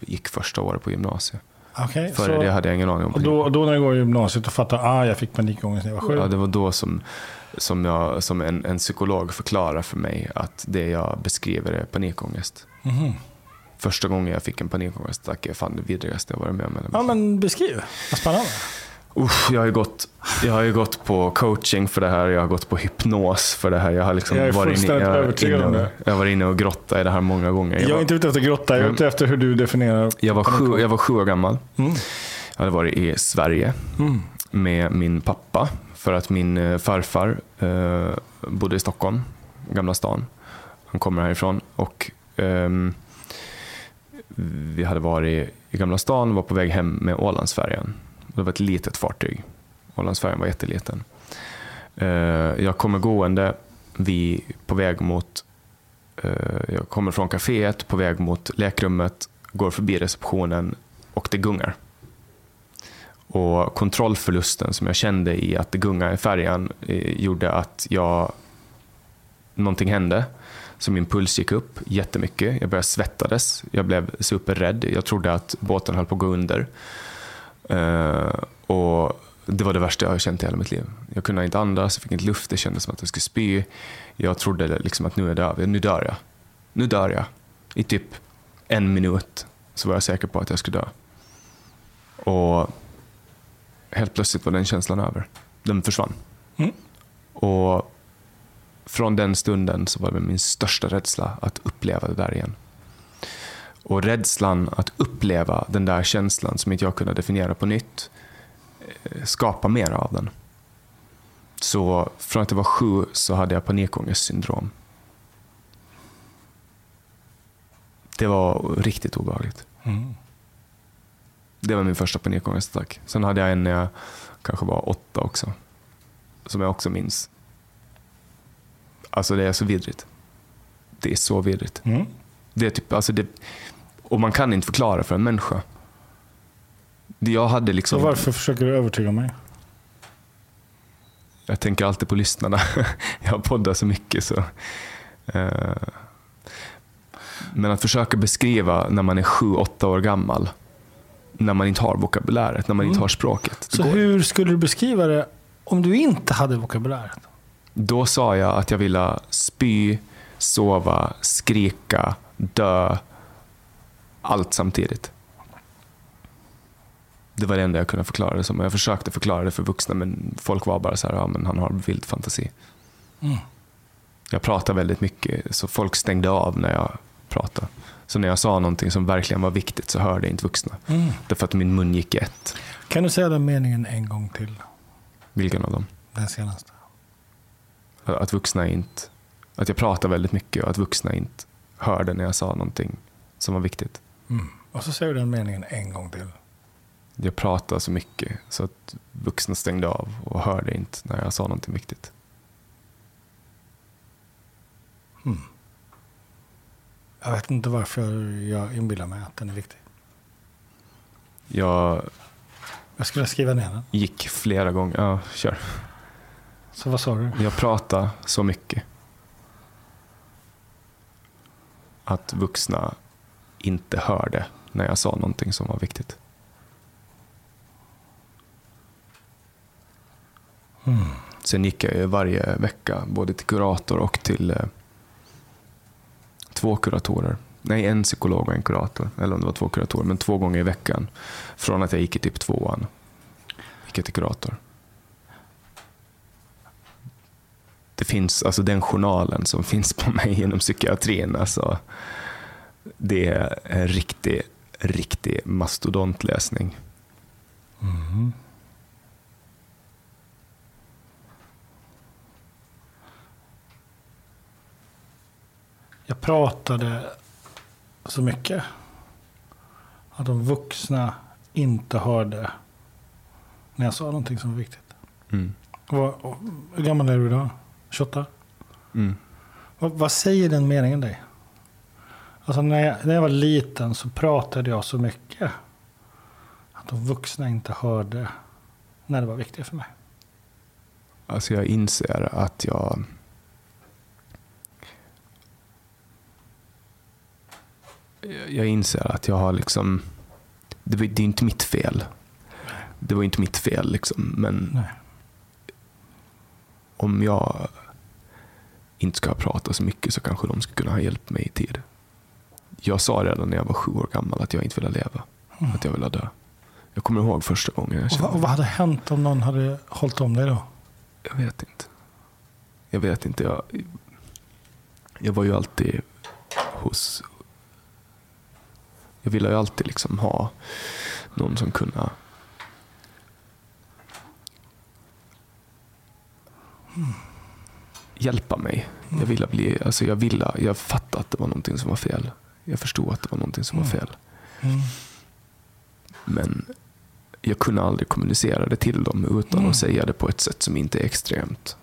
gick första året på gymnasiet. Okay, Före det hade jag ingen aning om och då, då när du går i gymnasiet och fattar ah, jag fick panikångest när jag var sju. Ja, det var då som, som, jag, som en, en psykolog förklarade för mig att det jag beskriver är panikångest. Mhm. Första gången jag fick en panikångestattack är fan det vidrigaste jag varit med om. Ja, men beskriv. Vad spännande. Usch, jag, har ju gått, jag har gått på coaching för det här, jag har gått på hypnos för det här. Jag har liksom Jag är varit inne, jag, övertygad inne, det. jag varit inne och grottat i det här många gånger. Jag är var- inte ute efter grotta, jag är Mm. ute efter hur du definierar Jag var, sju, panikångest. jag var sju år gammal. Mm. Jag hade varit i Sverige Mm. med min pappa för att min eh, farfar eh, bodde i Stockholm, Gamla stan. Han kommer härifrån och ehm, vi hade varit i Gamla stan och var på väg hem med Ålandsfärjan. Det var ett litet fartyg. Ålandsfärjan var jätteliten. Eh, jag kommer gående, vi på väg mot eh, jag kommer från kaféet, på väg mot lekrummet, går förbi receptionen och det gungar. Och kontrollförlusten som jag kände i att det gungade i färjan eh, gjorde att jag, någonting hände. Så min puls gick upp jättemycket. Jag började svettades. Jag blev superrädd. Jag trodde att båten höll på att gå under. Eh, och det var det värsta jag har känt i hela mitt liv. Jag kunde inte andas, jag fick inte luft, det kändes som att jag skulle spy. Jag trodde liksom att nu är det över, nu dör jag. Nu dör jag. I typ en minut så var jag säker på att jag skulle dö. Och helt plötsligt var den känslan över. Den försvann. Mm. Och från den stunden så var det min största rädsla att uppleva det där igen. Och rädslan att uppleva den där känslan som inte jag kunde definiera på nytt eh, skapa mer av den. Så från att jag var sju så hade jag panikångestsyndrom. Det var riktigt obehagligt. Mm. Det var min första panikångestattack. Sen hade jag en när jag kanske var åtta också. Som jag också minns. Alltså det är så vidrigt. Det är så vidrigt. Mm. Det är typ, alltså det, och man kan inte förklara för en människa. Det Jag hade Så liksom... varför försöker du övertyga mig? Jag tänker alltid på lyssnarna. jag poddar så mycket. så... eh, Men att försöka beskriva när man är sju, åtta år gammal. När man inte har vokabuläret, när man inte Mm. har språket. Så hur skulle du beskriva det om du inte hade vokabuläret? Då sa jag att jag ville spy, sova, skrika, dö. Allt samtidigt. Det var det enda jag kunde förklara det som. Jag försökte förklara det för vuxna men folk var bara så här, ja men han har vild fantasi. Mm. Jag pratar väldigt mycket så folk stängde av när jag pratade. Så när jag sa någonting som verkligen var viktigt så hörde inte vuxna. Mm. Därför att min mun gick i ett. Kan du säga den meningen en gång till? Vilken av dem? Den senaste. Att vuxna inte... Att jag pratar väldigt mycket och att vuxna inte hörde när jag sa någonting som var viktigt. Mm. Och så säger du den meningen en gång till. Jag pratade så mycket så att vuxna stängde av och hörde inte när jag sa någonting viktigt. Jag vet inte varför jag inbillar mig att den är viktig. Jag Jag skulle skriva ner den. gick flera gånger... Ja, kör. Så vad sa du? Jag pratade så mycket att vuxna inte hörde när jag sa någonting som var viktigt. Mm. Sen gick jag ju varje vecka både till kurator och till eh, två kuratorer. Nej, en psykolog och en kurator. Eller om det var två kuratorer, men två gånger i veckan. Från att jag gick i typ tvåan gick jag till kurator. Det finns, alltså den journalen som finns på mig inom psykiatrin, alltså, Det är en riktig, riktig mastodontläsning. Mm. Jag pratade så mycket att de vuxna inte hörde när jag sa någonting som var viktigt. Mm. Vad, hur gammal är du idag? 28? Mm. Vad, vad säger den meningen dig? Alltså när jag, när jag var liten så pratade jag så mycket att de vuxna inte hörde när det var viktigt för mig. Alltså jag inser att jag Jag inser att jag har liksom Det, var- det är inte mitt fel. Det var inte mitt fel liksom. Men Nej. om jag inte ska prata så mycket så kanske de ska kunna ha hjälpt mig i tid. Jag sa redan när jag var sju år gammal att jag inte ville leva. Att jag ville dö. Jag kommer ihåg första gången jag kände vad, och vad hade hänt om någon hade hållit om dig då? Jag vet inte. Jag vet inte. Jag, jag var ju alltid hos... Jag ville ju alltid liksom ha någon som kunde hjälpa mig. Jag ville bli, alltså jag ville, jag fattade att det var någonting som var fel. Jag förstod att det var någonting som var fel. Mm. Men jag kunde aldrig kommunicera det till dem utan Mm. att säga det på ett sätt som inte är extremt.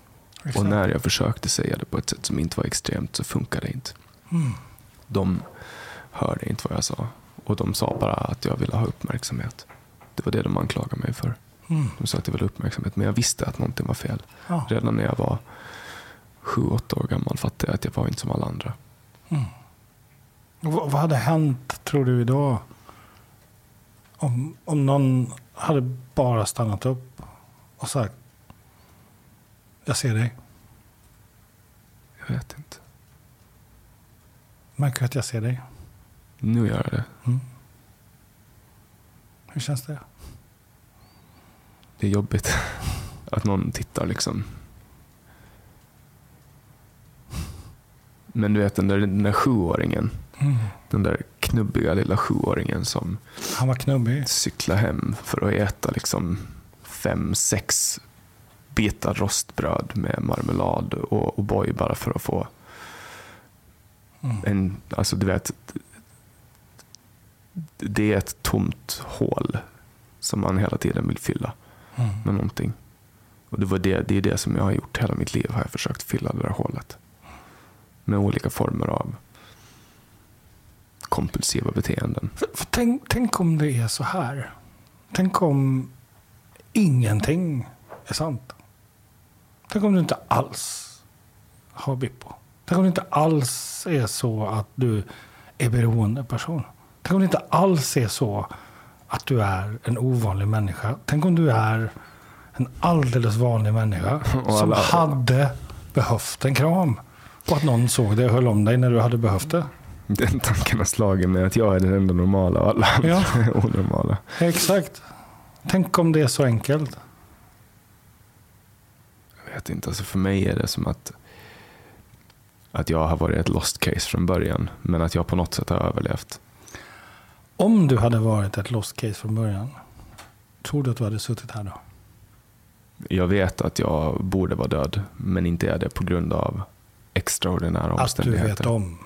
Och när jag försökte säga det på ett sätt som inte var extremt så funkade det inte. Mm. De hörde inte vad jag sa. Och de sa bara att jag ville ha uppmärksamhet. Det var det de anklagade mig för. Mm. De sa att jag ville ha uppmärksamhet. Men jag visste att någonting var fel. Ja. Redan när jag var sju, åtta år gammal fattade jag att jag var inte som alla andra. Vad hade hänt, tror du, idag? Om, om någon hade bara stannat upp och sagt Jag ser dig. Jag vet inte. Märker du att jag ser dig? Nu gör jag det. Mm. Hur känns det? Det är jobbigt att någon tittar liksom. Men du vet den där, den där sjuåringen. Mm. Den där knubbiga lilla sjuåringen som Han var knubbig. cyklar hem för att äta liksom fem, sex bitar rostbröd med marmelad och O'boy bara för att få Mm. en, alltså du vet, det är ett tomt hål som man hela tiden vill fylla Mm. med någonting. Och det, var det, det är det som jag har gjort hela mitt liv, har jag försökt fylla det där hålet. Med olika former av kompulsiva beteenden. För, för tänk, tänk om det är så här. Tänk om ingenting är sant. Tänk om du inte alls har Bippo. Tänk om det inte alls är så att du är beroende person. Tänk om det inte alls är så att du är en ovanlig människa. Tänk om du är en alldeles vanlig människa som hade behövt en kram. Och att någon såg dig och höll om dig när du hade behövt det. Den tanken har slagit mig att jag är den enda normala och alla Ja. är onormala. Exakt. Tänk om det är så enkelt. Jag vet inte, alltså för mig är det som att, att jag har varit ett lost case från början, men att jag på något sätt har överlevt. Om du hade varit ett lost case från början, tror du att du hade suttit här då? Jag vet att jag borde vara död, men inte är det på grund av extraordinära Att du omständigheter. vet om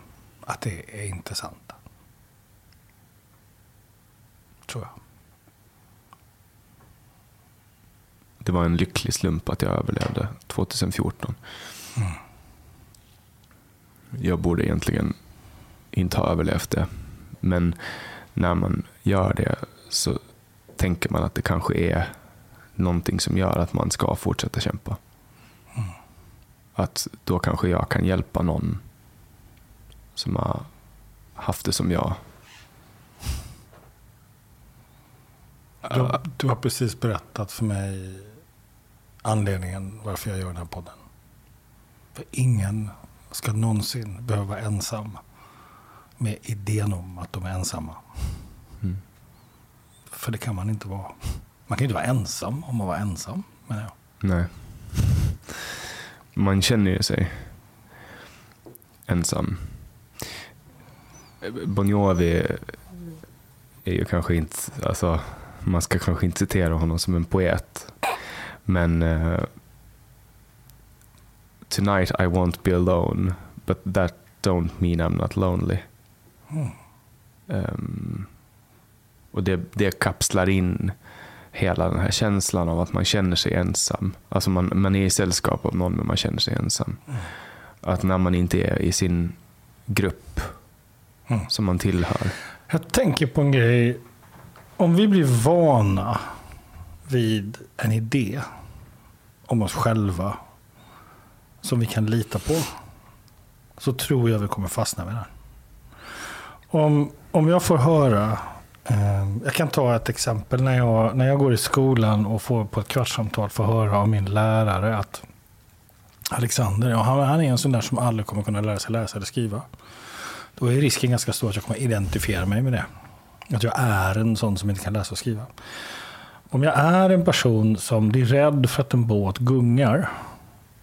att det är inte sant. Tror jag. Det var en lycklig slump att jag överlevde 2014. Jag borde egentligen inte ha överlevt det. Men när man gör det så tänker man att det kanske är någonting som gör att man ska fortsätta kämpa. Att då kanske jag kan hjälpa någon som har haft det som jag. Du, har- du har precis berättat för mig anledningen varför jag gör den här podden. För ingen ska någonsin behöva vara ensam med idén om att de är ensamma. Mm. För det kan man inte vara. Man kan inte vara ensam om man var ensam, menar jag. Nej. Man känner ju sig ensam. Bon Jovi är ju kanske inte, alltså, man ska kanske inte citera honom som en poet. Men uh, Tonight I won't be alone, but that don't mean I'm not lonely. Mm. Um, och det, det kapslar in hela den här känslan av att man känner sig ensam. Alltså man, man är i sällskap av någon men man känner sig ensam. Mm. Att när man inte är i sin grupp Mm. som man tillhör. Jag tänker på en grej. Om vi blir vana vid en idé om oss själva som vi kan lita på. Så tror jag vi kommer fastna med den. Om, om jag får höra. Eh, jag kan ta ett exempel. När jag, när jag går i skolan och får på ett kvartssamtal få höra av min lärare att Alexander, ja, han, han är en sån där som aldrig kommer kunna lära sig läsa eller skriva. Då är risken ganska stor att jag kommer identifiera mig med det. Att jag är en sån som inte kan läsa och skriva. Om jag är en person som blir rädd för att en båt gungar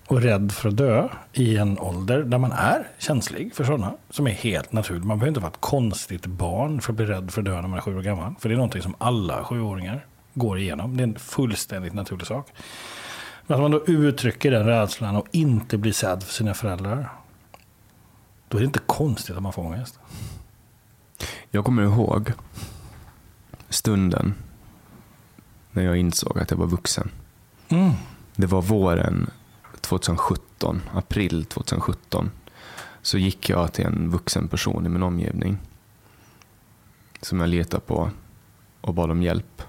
och rädd för att dö i en ålder där man är känslig för sådana som är helt naturligt. Man behöver inte vara ett konstigt barn för att bli rädd för att dö när man är sju år gammal. För det är någonting som alla sjuåringar går igenom. Det är en fullständigt naturlig sak. Men att man då uttrycker den rädslan och inte blir sedd för sina föräldrar. Då är det inte konstigt att man får ångest. Jag kommer ihåg stunden när jag insåg att jag var vuxen. Mm. Det var våren 2017, april 2017. Så gick jag till en vuxen person i min omgivning som jag letade på och bad om hjälp.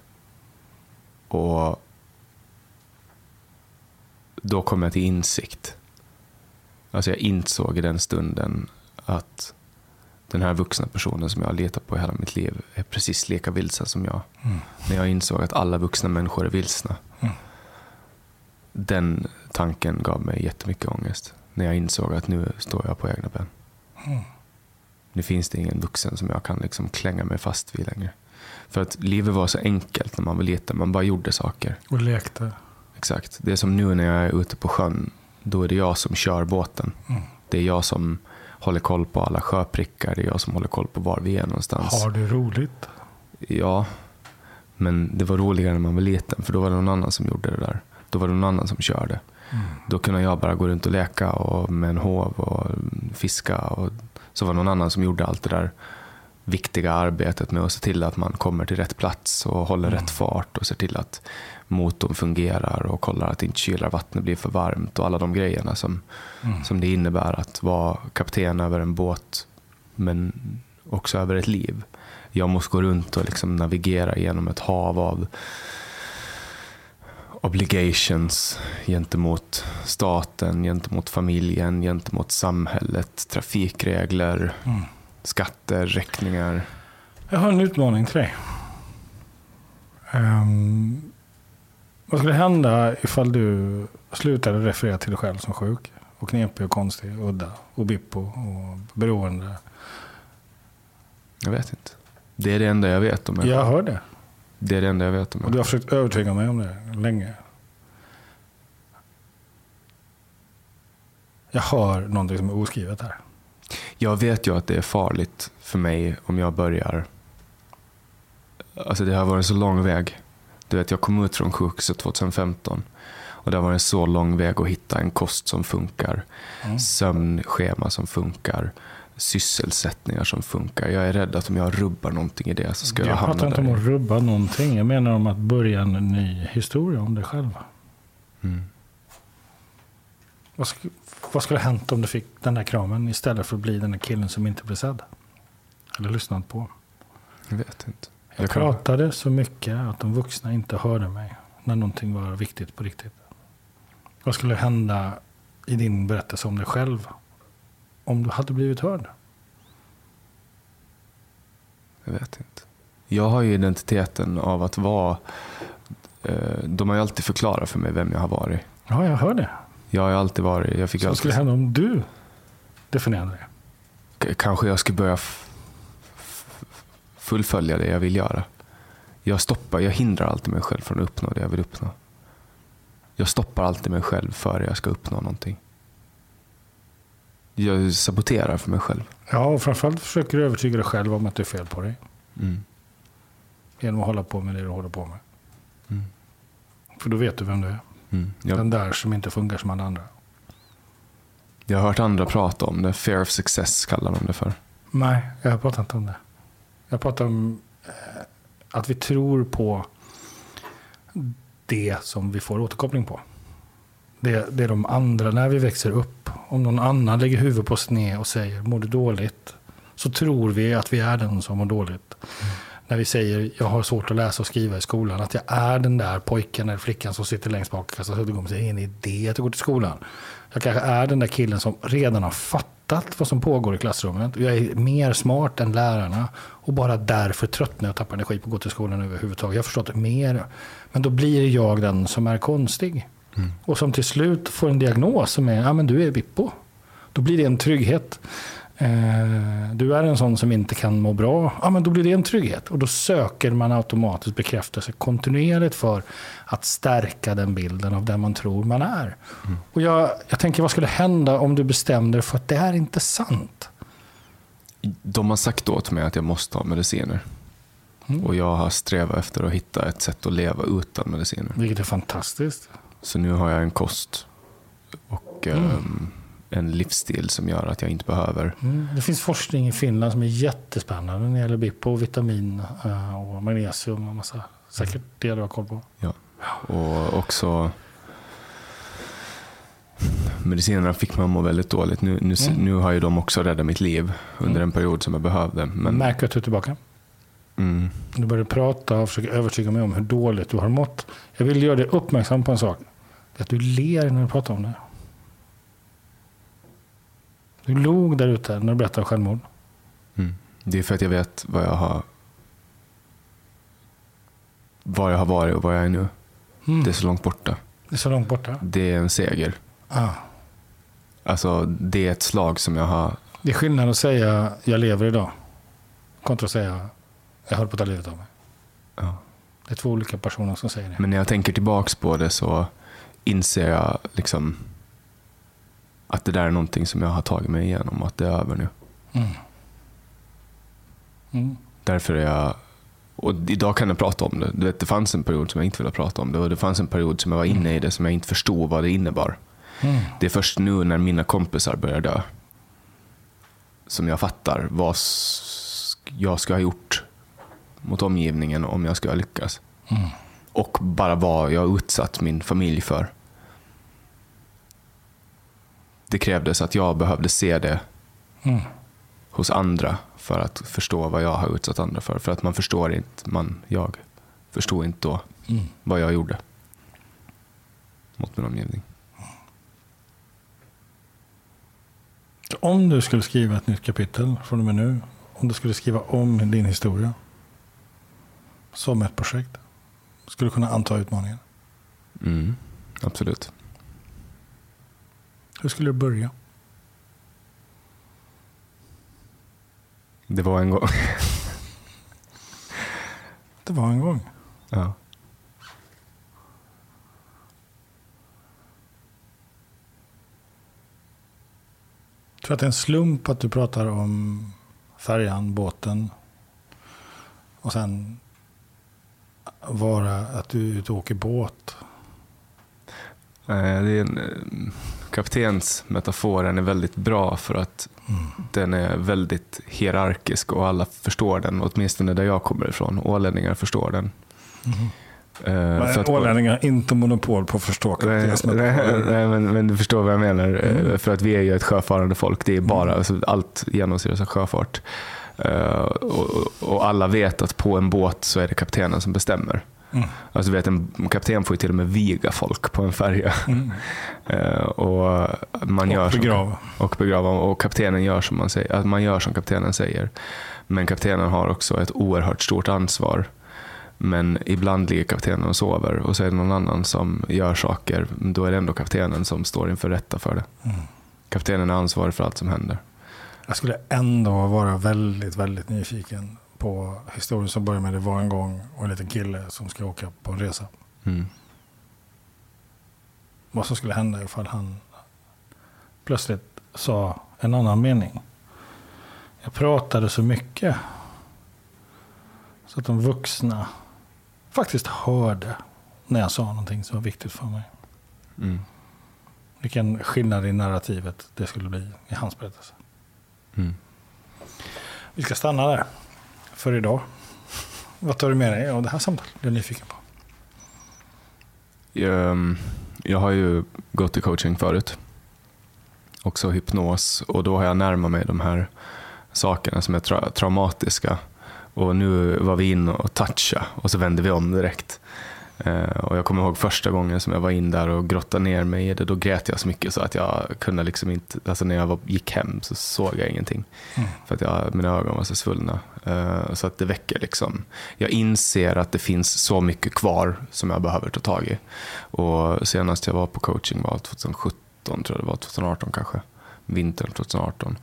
Och då kom jag till insikt. Alltså jag insåg i den stunden att den här vuxna personen som jag har letat på i hela mitt liv är precis lika vilsen som jag. Mm. När jag insåg att alla vuxna människor är vilsna. Mm. Den tanken gav mig jättemycket ångest. När jag insåg att nu står jag på egna ben. Mm. Nu finns det ingen vuxen som jag kan liksom klänga mig fast vid längre. För att livet var så enkelt när man var liten. Man bara gjorde saker. Och lekte. Exakt. Det är som nu när jag är ute på sjön. Då är det jag som kör båten. Mm. Det är jag som håller koll på alla sjöprickar. Det är jag som håller koll på var vi är någonstans. Har du roligt? Ja, men det var roligare när man var liten. För då var det någon annan som gjorde det där. Då var det någon annan som körde. Mm. Då kunde jag bara gå runt och leka och med en hov och fiska. Och så var det någon annan som gjorde allt det där viktiga arbetet med att se till att man kommer till rätt plats och håller Mm. rätt fart och ser till att motorn fungerar och kollar att inte kylar vattnet blir för varmt och alla de grejerna som, Mm. som det innebär att vara kapten över en båt men också över ett liv. Jag måste gå runt och liksom navigera genom ett hav av obligations gentemot staten, gentemot familjen, gentemot samhället, trafikregler, Mm. skatter, räkningar. Jag har en utmaning till dig. Ehm, vad skulle hända ifall du slutade referera till dig själv som sjuk? Och knepig och konstig, udda och bippo och beroende. Jag vet inte. Det är det enda jag vet om mig Jag hör det. Det är det enda jag vet om Och mig du har försökt övertyga mig om det länge. Jag hör någonting som är oskrivet här. Jag vet ju att det är farligt för mig om jag börjar... Alltså det har varit en så lång väg. Du vet, jag kom ut från sjukhuset 2015. Och det har varit en så lång väg att hitta en kost som funkar. Mm. Sömnschema som funkar. Sysselsättningar som funkar. Jag är rädd att om jag rubbar någonting i det så ska jag, Jag hamna pratar inte där. om att rubba någonting. Jag menar om att börja en ny historia om dig själv. Mm. Vad, sk- vad skulle ha hänt om du fick den där kramen istället för att bli den där killen som inte blev sedd? Eller lyssnad på. Jag vet inte. Jag pratade så mycket att de vuxna inte hörde mig när någonting var viktigt på riktigt. Vad skulle hända i din berättelse om dig själv om du hade blivit hörd? Jag vet inte. Jag har ju identiteten av att vara... Eh, de har ju alltid förklarat för mig vem jag har varit. Ja, jag hör det. Jag har alltid varit... Jag fick Så vad alltid, skulle hända om du definierade det? K- Kanske jag skulle börja fullfölja det jag vill göra. Jag stoppar, jag hindrar alltid mig själv från att uppnå det jag vill uppnå. Jag stoppar alltid mig själv före jag ska uppnå någonting. Jag saboterar för mig själv. Ja, och framförallt försöker du övertyga dig själv om att det är fel på dig. Mm. Genom att hålla på med det du håller på med. Mm. För då vet du vem du är. Mm. Jag, Den där som inte funkar som alla andra. jag har hört andra prata om det. Fear of success kallar de det för. Nej, jag pratar inte om det. Jag pratar om eh, att vi tror på det som vi får återkoppling på. Det, det är de andra när vi växer upp. Om någon annan lägger huvudet på sned och säger mår du dåligt? Så tror vi att vi är den som mår dåligt. När vi säger jag har svårt att läsa och skriva i skolan. Att jag är den där pojken eller flickan som sitter längst bak och kastar suddgummi. Det är ingen idé att jag går till skolan. Jag kanske är den där killen som redan har fattat vad som pågår i klassrummet. Jag är mer smart än lärarna. Och bara därför tröttnar jag och tappar energi på att gå till skolan överhuvudtaget. Jag har förstått mer. Men då blir jag den som är konstig. Och som till slut får en diagnos som är, ja men du är bippo. Då blir det en trygghet. Eh, du är en sån som inte kan må bra. Ja men då blir det en trygghet. Och då söker man automatiskt bekräftelse kontinuerligt för att stärka den bilden av den man tror man är. Och jag, jag tänker, vad skulle hända om du bestämde dig för att det är inte sant? De har sagt åt mig att jag måste ha mediciner. Mm. Och jag har strävat efter att hitta ett sätt att leva utan mediciner. Vilket är fantastiskt. Så nu har jag en kost och ehm, en livsstil som gör att jag inte behöver Mm. Det finns forskning i Finland som är jättespännande när det gäller BIPO, och vitamin eh, och magnesium och massa. Säkert det du har koll på. Ja. Och också medicinerna fick mig att må väldigt dåligt. Nu, nu, Mm. nu har ju de också räddat mitt liv under en period som jag behövde. Men, Märker du att du är tillbaka? mm, Du börjar prata och försöker övertyga mig om hur dåligt du har mått. Jag vill göra dig uppmärksam på en sak. Det är att du ler när du pratar om det. Du log där ute när du berättade om självmord. mm. Det är för att jag vet vad jag har var jag har varit och var jag är nu. Mm. Det är så långt borta. Det är så långt borta. Det är en seger. Ah. Alltså, det är ett slag som jag har... Det är skillnad att säga jag lever idag. Kontra att säga jag höll på att ta livet av mig. Ja. Det är två olika personer som säger det. Men när jag tänker tillbaks på det så inser jag liksom att det där är någonting som jag har tagit mig igenom att det är över nu. Mm. Mm. Därför är jag... Och idag kan jag prata om det. Du vet, det fanns en period som jag inte ville prata om det och det fanns en period som jag var inne i det som jag inte förstod vad det innebar. Mm. Det är först nu när mina kompisar börjar dö som jag fattar vad jag ska ha gjort mot omgivningen om jag ska lyckas. Mm. Och bara vad jag utsatt min familj för. Det krävdes att jag behövde se det Mm. hos andra för att förstå vad jag har utsatt andra för. För att man förstår inte, man, jag förstod inte då Mm. vad jag gjorde mot min omgivning. Om du skulle skriva ett nytt kapitel från och med nu. Om du skulle skriva om din historia. Som ett projekt. Skulle du kunna anta utmaningen. Mm, absolut. Hur skulle du börja? Det var en gång. Det var en gång. ja. Jag tror att det är en slump att du pratar om färjan, båten. Och sen vara att du är ute och åker båt. Eh, Det är en, eh, kaptensmetaforen är väldigt bra för att den är väldigt hierarkisk och alla förstår den, åtminstone där jag kommer ifrån. Ålänningar förstår den. För att- Ålänningar har inte monopol på att förstå nej, men, men du förstår vad jag menar. Eh, Mm. För att vi är ju ett sjöfarande folk. Det är bara, alltså, allt genomsyras av sjöfart. Eh, och, och alla vet att på en båt så är det kaptenen som bestämmer. Mm. Alltså, vet, en kapten får ju till och med viga folk på en färja. Mm. Eh, och man gör Och som- begrava. och begrava. Och kaptenen gör som man säger. Att man gör som kaptenen säger. Men kaptenen har också ett oerhört stort ansvar. Men ibland ligger kaptenen och sover och så är det någon annan som gör saker. Då är det ändå kaptenen som står inför rätta för det. Mm. Kaptenen är ansvarig för allt som händer. Jag skulle ändå vara väldigt, väldigt nyfiken på historien som börjar med det var en gång och en liten kille som ska åka på en resa. Mm. Vad som skulle hända ifall han plötsligt sa en annan mening. Jag pratade så mycket. Så att de vuxna faktiskt hörde när jag sa någonting som var viktigt för mig. Mm. Vilken skillnad i narrativet det skulle bli i hans berättelse. Mm. Vi ska stanna där för idag. Vad tar du med dig av det här samtalet? Det är jag nyfiken på. Jag, jag har ju gått i coaching förut. Också hypnos. Och då har jag närmat mig de här sakerna som är tra traumatiska. Och nu var vi inne och toucha och så vände vi om direkt. Uh, och jag kommer ihåg första gången som jag var in där och grottade ner mig i det. Då grät jag så mycket så att jag kunde liksom inte, alltså när jag var, gick hem så såg jag ingenting. Mm. För att jag, mina ögon var så svullna. Uh, så att det väcker liksom, jag inser att det finns så mycket kvar som jag behöver ta tag i. Och senast jag var på coaching var 2017, tror jag det var, 2018 kanske. Vintern 2018.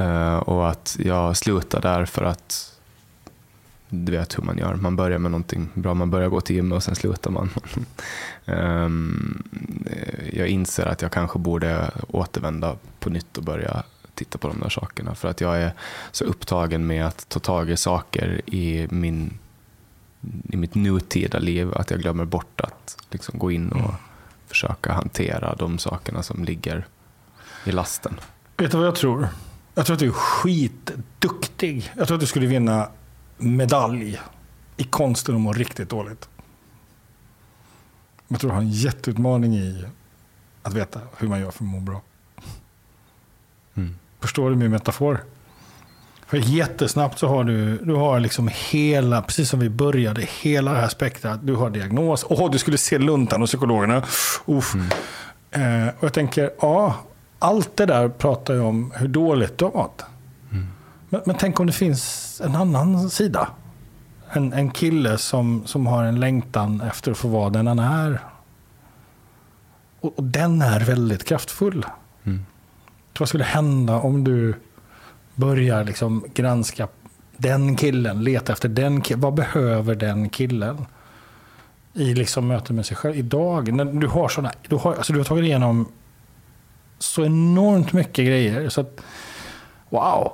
Uh, eh, och att jag slutade där för att du vet hur man gör. Man börjar med någonting bra, man börjar gå till gymmet och sen slutar man. um, jag inser att jag kanske borde återvända på nytt och börja titta på de där sakerna. För att jag är så upptagen med att ta tag i saker i, min, i mitt nutida liv att jag glömmer bort att liksom gå in och mm. försöka hantera de sakerna som ligger i lasten. Vet du vad jag tror? Jag tror att du är skitduktig. Jag tror att du skulle vinna medalj i konsten att må riktigt dåligt. Jag tror du har en jätteutmaning i att veta hur man gör för att må bra. Mm. Förstår du min metafor? För jättesnabbt så har du, du har liksom hela, precis som vi började, hela det här spektrat. Du har diagnos. Åh, oh, du skulle se luntan och psykologerna. Uff. Mm. Eh, och jag tänker, ja, allt det där pratar ju om hur dåligt du har mått. Men, men, tänk om det finns en annan sida. En, en kille som, som har en längtan efter att få vara den han är. Och, och den är väldigt kraftfull. Mm. Vad skulle hända om du börjar liksom granska den killen, leta efter den killen. Vad behöver den killen? I liksom möte med sig själv. Idag, när du har sådana, du har, alltså du har tagit igenom så enormt mycket grejer. Så att, wow,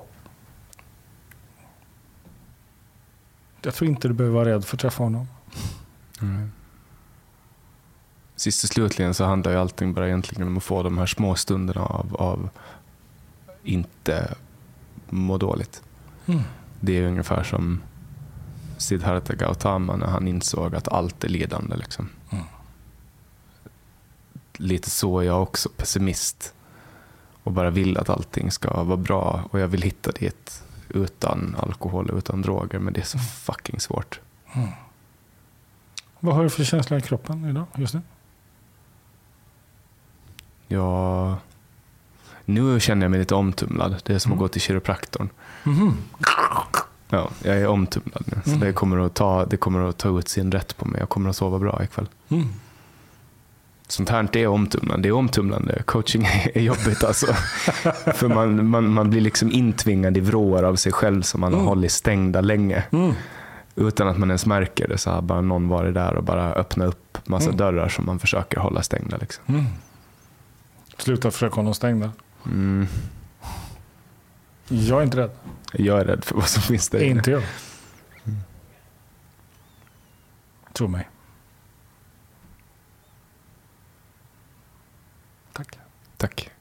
Jag tror inte du behöver vara rädd för att träffa honom. Mm. Sist och slutligen så handlar ju allting bara egentligen om att få de här små stunderna av, av inte må dåligt. Mm. Det är ungefär som Siddhartha Gautama när han insåg att allt är lidande. Liksom. Mm. Lite så är jag också pessimist och bara vill att allting ska vara bra och jag vill hitta dit utan alkohol utan droger. Men det är så mm. fucking svårt. Mm. Vad har du för känsla i kroppen idag, just nu? Ja, nu känner jag mig lite omtumlad. Det är som mm. att gå till kiropraktorn. Mm. Ja, jag är omtumlad nu. Så mm. det, kommer att ta, det kommer att ta ut sin rätt på mig. Jag kommer att sova bra ikväll. Mm sånt här är omtumlande. Det är omtumlande. Coaching är jobbigt alltså. För man, man, man blir liksom intvingad i vrår av sig själv som man mm. har hållit stängda länge. Mm. Utan att man ens märker det så har bara någon varit där och bara öppnat upp massa mm. dörrar som man försöker hålla stängda. Liksom. Mm. Sluta försöka hålla dem stängda. Mm. Jag är inte rädd. Jag är rädd för vad som finns där inne. Inte jag. Mm. Tro mig. Tack.